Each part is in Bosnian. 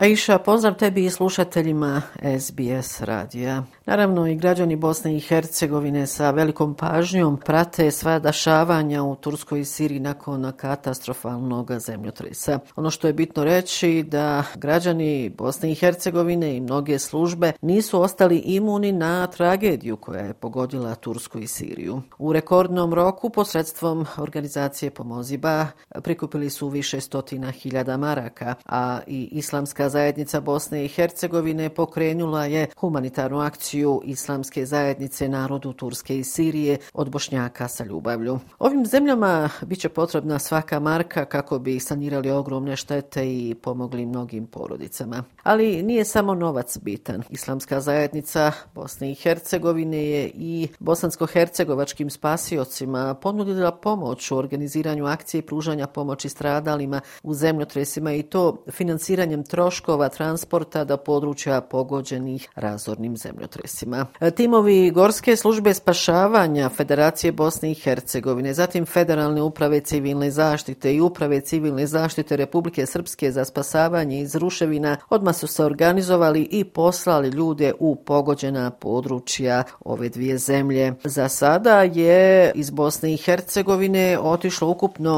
Aisha, pozdrav tebi i slušateljima SBS radija. Naravno i građani Bosne i Hercegovine sa velikom pažnjom prate sva dašavanja u Turskoj i Siriji nakon katastrofalnog zemljotresa. Ono što je bitno reći da građani Bosne i Hercegovine i mnoge službe nisu ostali imuni na tragediju koja je pogodila Tursku i Siriju. U rekordnom roku posredstvom organizacije Pomoziba prikupili su više stotina hiljada maraka, a i islamska zajednica Bosne i Hercegovine pokrenula je humanitarnu akciju islamske zajednice narodu Turske i Sirije od Bošnjaka sa ljubavlju. Ovim zemljama biće potrebna svaka marka kako bi sanirali ogromne štete i pomogli mnogim porodicama. Ali nije samo novac bitan. Islamska zajednica Bosne i Hercegovine je i bosansko-hercegovačkim spasiocima ponudila pomoć u organiziranju akcije pružanja pomoći stradalima u zemljotresima i to financiranjem troška troškova transporta do područja pogođenih razornim zemljotresima. Timovi Gorske službe spašavanja Federacije Bosne i Hercegovine, zatim Federalne uprave civilne zaštite i uprave civilne zaštite Republike Srpske za spasavanje iz ruševina odmah su se organizovali i poslali ljude u pogođena područja ove dvije zemlje. Za sada je iz Bosne i Hercegovine otišlo ukupno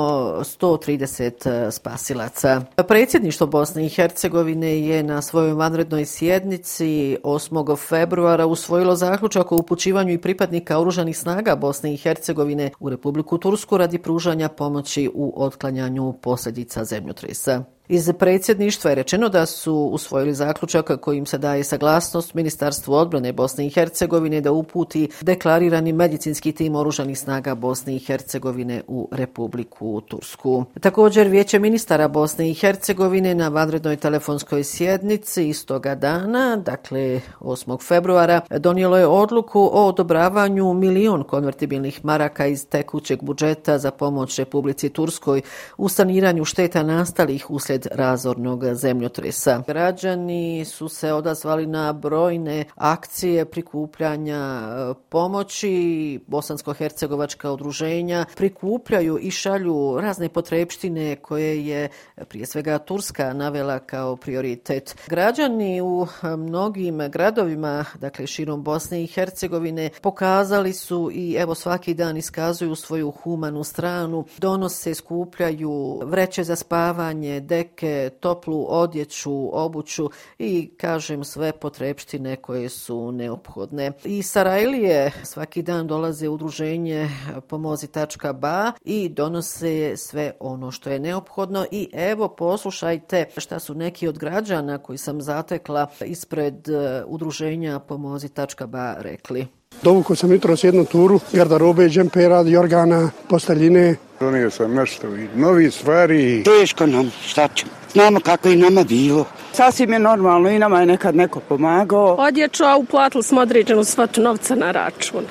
130 spasilaca. Predsjedništvo Bosne i Hercegovine Hercegovine je na svojoj vanrednoj sjednici 8. februara usvojilo zaključak o upućivanju i pripadnika oružanih snaga Bosne i Hercegovine u Republiku Tursku radi pružanja pomoći u otklanjanju posljedica zemljotresa. Iz predsjedništva je rečeno da su usvojili zaključak kojim se daje saglasnost Ministarstvu odbrane Bosne i Hercegovine da uputi deklarirani medicinski tim oružanih snaga Bosne i Hercegovine u Republiku Tursku. Također Vijeće ministara Bosne i Hercegovine na vanrednoj telefonskoj sjednici istoga dana, dakle 8. februara, donijelo je odluku o odobravanju milion konvertibilnih maraka iz tekućeg budžeta za pomoć Republici Turskoj u saniranju šteta nastalih uslijed usred razornog zemljotresa. Građani su se odazvali na brojne akcije prikupljanja e, pomoći. Bosansko-hercegovačka udruženja prikupljaju i šalju razne potrebštine koje je prije svega Turska navela kao prioritet. Građani u e, mnogim gradovima, dakle širom Bosne i Hercegovine, pokazali su i evo svaki dan iskazuju svoju humanu stranu, donose, skupljaju vreće za spavanje, dek neke toplu odjeću, obuću i kažem sve potrebštine koje su neophodne. I Sarajlije svaki dan dolaze udruženje pomozi.ba i donose sve ono što je neophodno i evo poslušajte šta su neki od građana koji sam zatekla ispred e, udruženja pomozi.ba rekli. Dovukao sam jutro s jednu turu, garderobe, džempera, jorgana, posteljine, Donio sam nešto i novi stvari. Teško nam, šta ćemo. Znamo kako i nama bilo. Sasvim je normalno i nama je nekad neko pomagao. Odječu, a uplatili smo određenu svatu novca na račun.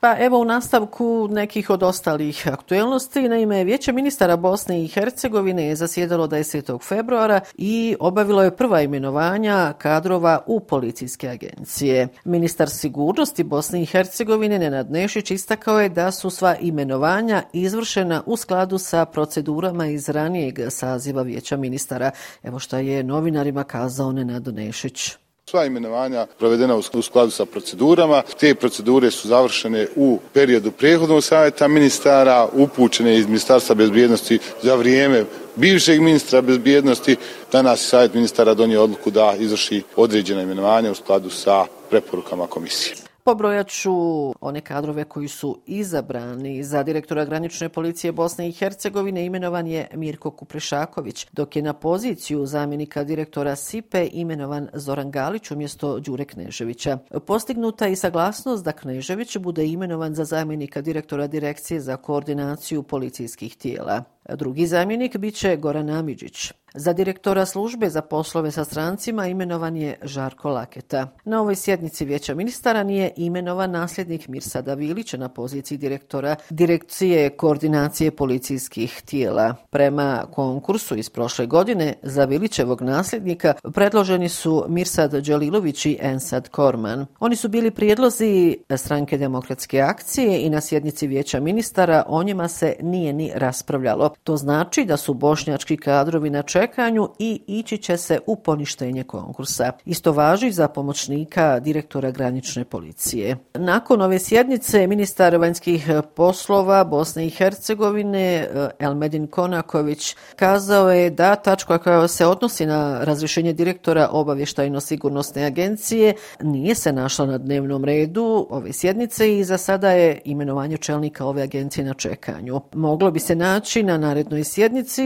Pa evo u nastavku nekih od ostalih aktuelnosti. Naime, Vijeće ministara Bosne i Hercegovine je zasjedalo 10. februara i obavilo je prva imenovanja kadrova u policijske agencije. Ministar sigurnosti Bosne i Hercegovine Nenad Nešić istakao je da su sva imenovanja izvršena u skladu sa procedurama iz ranijeg saziva Vijeća ministara. Evo što je novinarima kazao Nenad Nešić. Sva imenovanja provedena u skladu sa procedurama. Te procedure su završene u periodu prehodnog savjeta ministara, upućene iz Ministarstva bezbjednosti za vrijeme bivšeg ministra bezbjednosti. Danas je savjet ministara donio odluku da izvrši određena imenovanja u skladu sa preporukama komisije. Pobrojaću one kadrove koji su izabrani za direktora granične policije Bosne i Hercegovine. Imenovan je Mirko Kuprešaković, dok je na poziciju zamjenika direktora SIPE imenovan Zoran Galić umjesto Đure Kneževića. Postignuta je i saglasnost da Knežević bude imenovan za zamjenika direktora direkcije za koordinaciju policijskih tijela. Drugi zamjenik biće Goran Amidžić. Za direktora službe za poslove sa strancima imenovan je Žarko Laketa. Na ovoj sjednici vijeća ministara nije imenovan nasljednik Mirsada Vilića na poziciji direktora Direkcije koordinacije policijskih tijela. Prema konkursu iz prošle godine za Vilićevog nasljednika predloženi su Mirsad Đalilović i Ensad Korman. Oni su bili prijedlozi stranke demokratske akcije i na sjednici vijeća ministara o njima se nije ni raspravljalo. To znači da su bošnjački kadrovi na čekanju i ići će se u poništenje konkursa. Isto važi za pomoćnika direktora granične policije. Nakon ove sjednice, ministar vanjskih poslova Bosne i Hercegovine eh, Elmedin Konaković kazao je da tačka koja se odnosi na razrešenje direktora obavještajno-sigurnosne agencije nije se našla na dnevnom redu ove sjednice i za sada je imenovanje čelnika ove agencije na čekanju. Moglo bi se naći na narednoj sjednici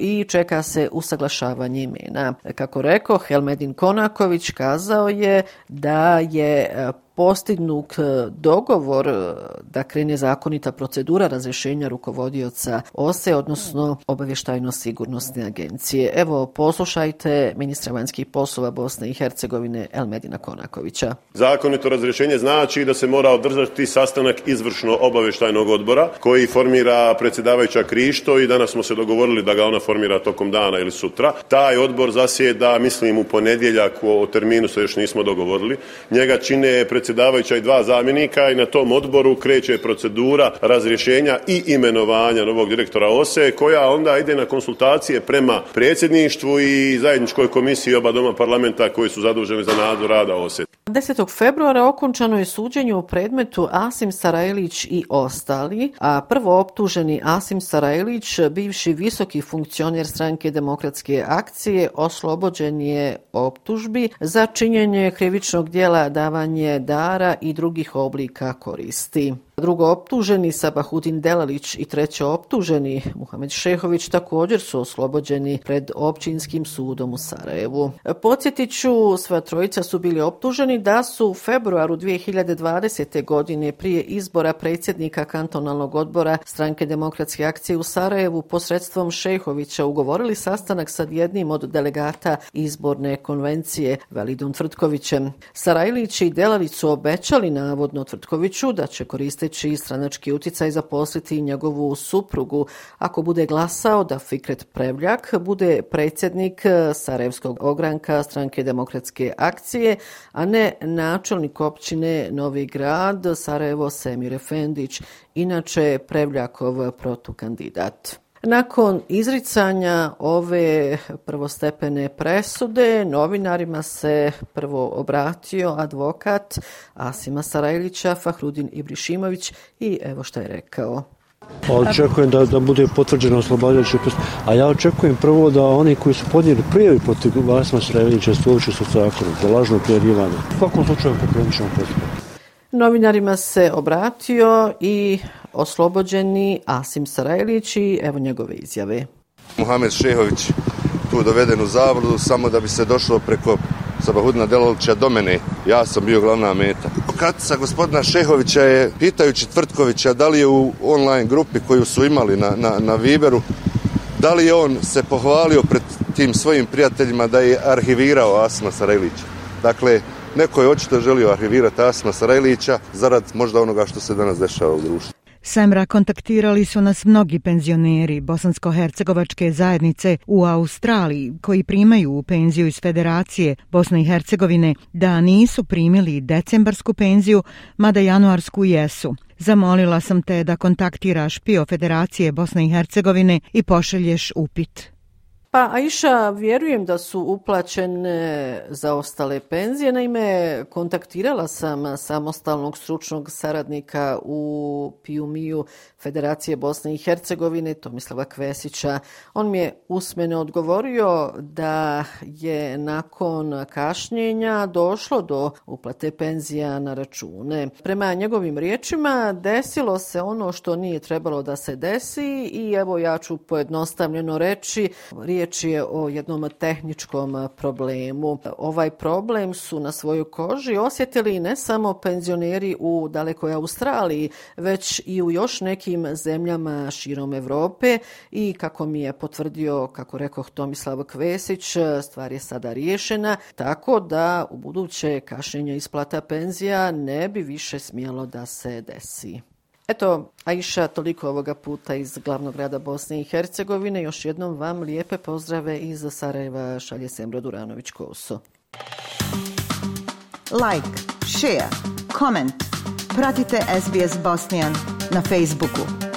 i čeka se usaglašavanje imena. Kako rekao, Helmedin Konaković kazao je da je e, postignut e, dogovor e, da krene zakonita procedura razrešenja rukovodioca OSE, odnosno obavještajno-sigurnosne agencije. Evo, poslušajte ministra vanjskih poslova Bosne i Hercegovine Elmedina Konakovića. Zakonito razrešenje znači da se mora održati sastanak izvršno obavještajnog odbora koji formira predsjedavajuća Krišto i danas smo se dogovorili da ga ona formira tokom dana ili sutra. Taj odbor zasjeda, mislim, u ponedjeljak, o terminu se još nismo dogovorili. Njega čine predsjedavajuća predsjedavajuća i dva zamjenika i na tom odboru kreće procedura razrješenja i imenovanja novog direktora OSE koja onda ide na konsultacije prema predsjedništvu i zajedničkoj komisiji oba doma parlamenta koji su zaduženi za nadzor rada OSE. 10. februara okončano je suđenje u predmetu Asim Sarajlić i ostali, a prvo optuženi Asim Sarajlić, bivši visoki funkcioner stranke demokratske akcije, oslobođen je optužbi za činjenje krivičnog dijela davanje dara i drugih oblika koristi. Drugo optuženi Sabahudin Delalić i treće optuženi Muhamed Šehović također su oslobođeni pred općinskim sudom u Sarajevu. Podsjetiću, sva trojica su bili optuženi da su u februaru 2020. godine prije izbora predsjednika kantonalnog odbora stranke demokratske akcije u Sarajevu posredstvom Šehovića ugovorili sastanak sa jednim od delegata izborne konvencije Validom Tvrtkovićem. Sarajlić i Delalić su obećali navodno Tvrtkoviću da će koristiti koristeći stranački uticaj zaposliti njegovu suprugu ako bude glasao da Fikret Prevljak bude predsjednik Sarajevskog ogranka stranke demokratske akcije, a ne načelnik općine Novi grad Sarajevo Semir Efendić, inače Prevljakov protukandidat. Nakon izricanja ove prvostepene presude, novinarima se prvo obratio advokat Asima Sarajlića, Fahrudin Ibrišimović i evo što je rekao. Očekujem da, da bude potvrđeno oslobađajuće presude. A ja očekujem prvo da oni koji su podnijeli prijevi protiv Asima Sarajlića su zakonom, za lažno prijavljivanje. U svakom slučaju pokrenut ćemo postupak. Novinarima se obratio i oslobođeni Asim Sarajlić i evo njegove izjave. Muhamed Šehović tu doveden u zavrodu samo da bi se došlo preko Sabahudina Delovića do mene. Ja sam bio glavna meta. Katica gospodina Šehovića je, pitajući Tvrtkovića da li je u online grupi koju su imali na, na, na Viberu, da li je on se pohvalio pred tim svojim prijateljima da je arhivirao Asma Sarajlića. Dakle, neko je očito želio arhivirati Asma Sarajlića zarad možda onoga što se danas dešava u društvu. Semra kontaktirali su nas mnogi penzioneri bosansko-hercegovačke zajednice u Australiji koji primaju u penziju iz Federacije Bosne i Hercegovine da nisu primili decembarsku penziju, mada januarsku jesu. Zamolila sam te da kontaktiraš PIO Federacije Bosne i Hercegovine i pošelješ upit. Pa Aisha, vjerujem da su uplaćene za ostale penzije. Naime, kontaktirala sam samostalnog stručnog saradnika u Pijumiju Federacije Bosne i Hercegovine, Tomislava Kvesića. On mi je usmeno odgovorio da je nakon kašnjenja došlo do uplate penzija na račune. Prema njegovim riječima desilo se ono što nije trebalo da se desi i evo ja ću pojednostavljeno reći, riječ riječ je o jednom tehničkom e, problemu. Ovaj problem su na svojoj koži osjetili ne samo penzioneri u dalekoj Australiji, već i u još nekim zemljama širom Evrope i kako mi je potvrdio, kako rekao Tomislav Kvesić, e, stvar je sada riješena, tako da u buduće kašenje isplata penzija ne bi više smjelo da se desi. Eto, Aisha, toliko ovoga puta iz glavnog grada Bosne i Hercegovine. Još jednom vam lijepe pozdrave iz Sarajeva šalje Semra Duranović-Koso. Like, share, comment. Pratite SBS Bosnian na Facebooku.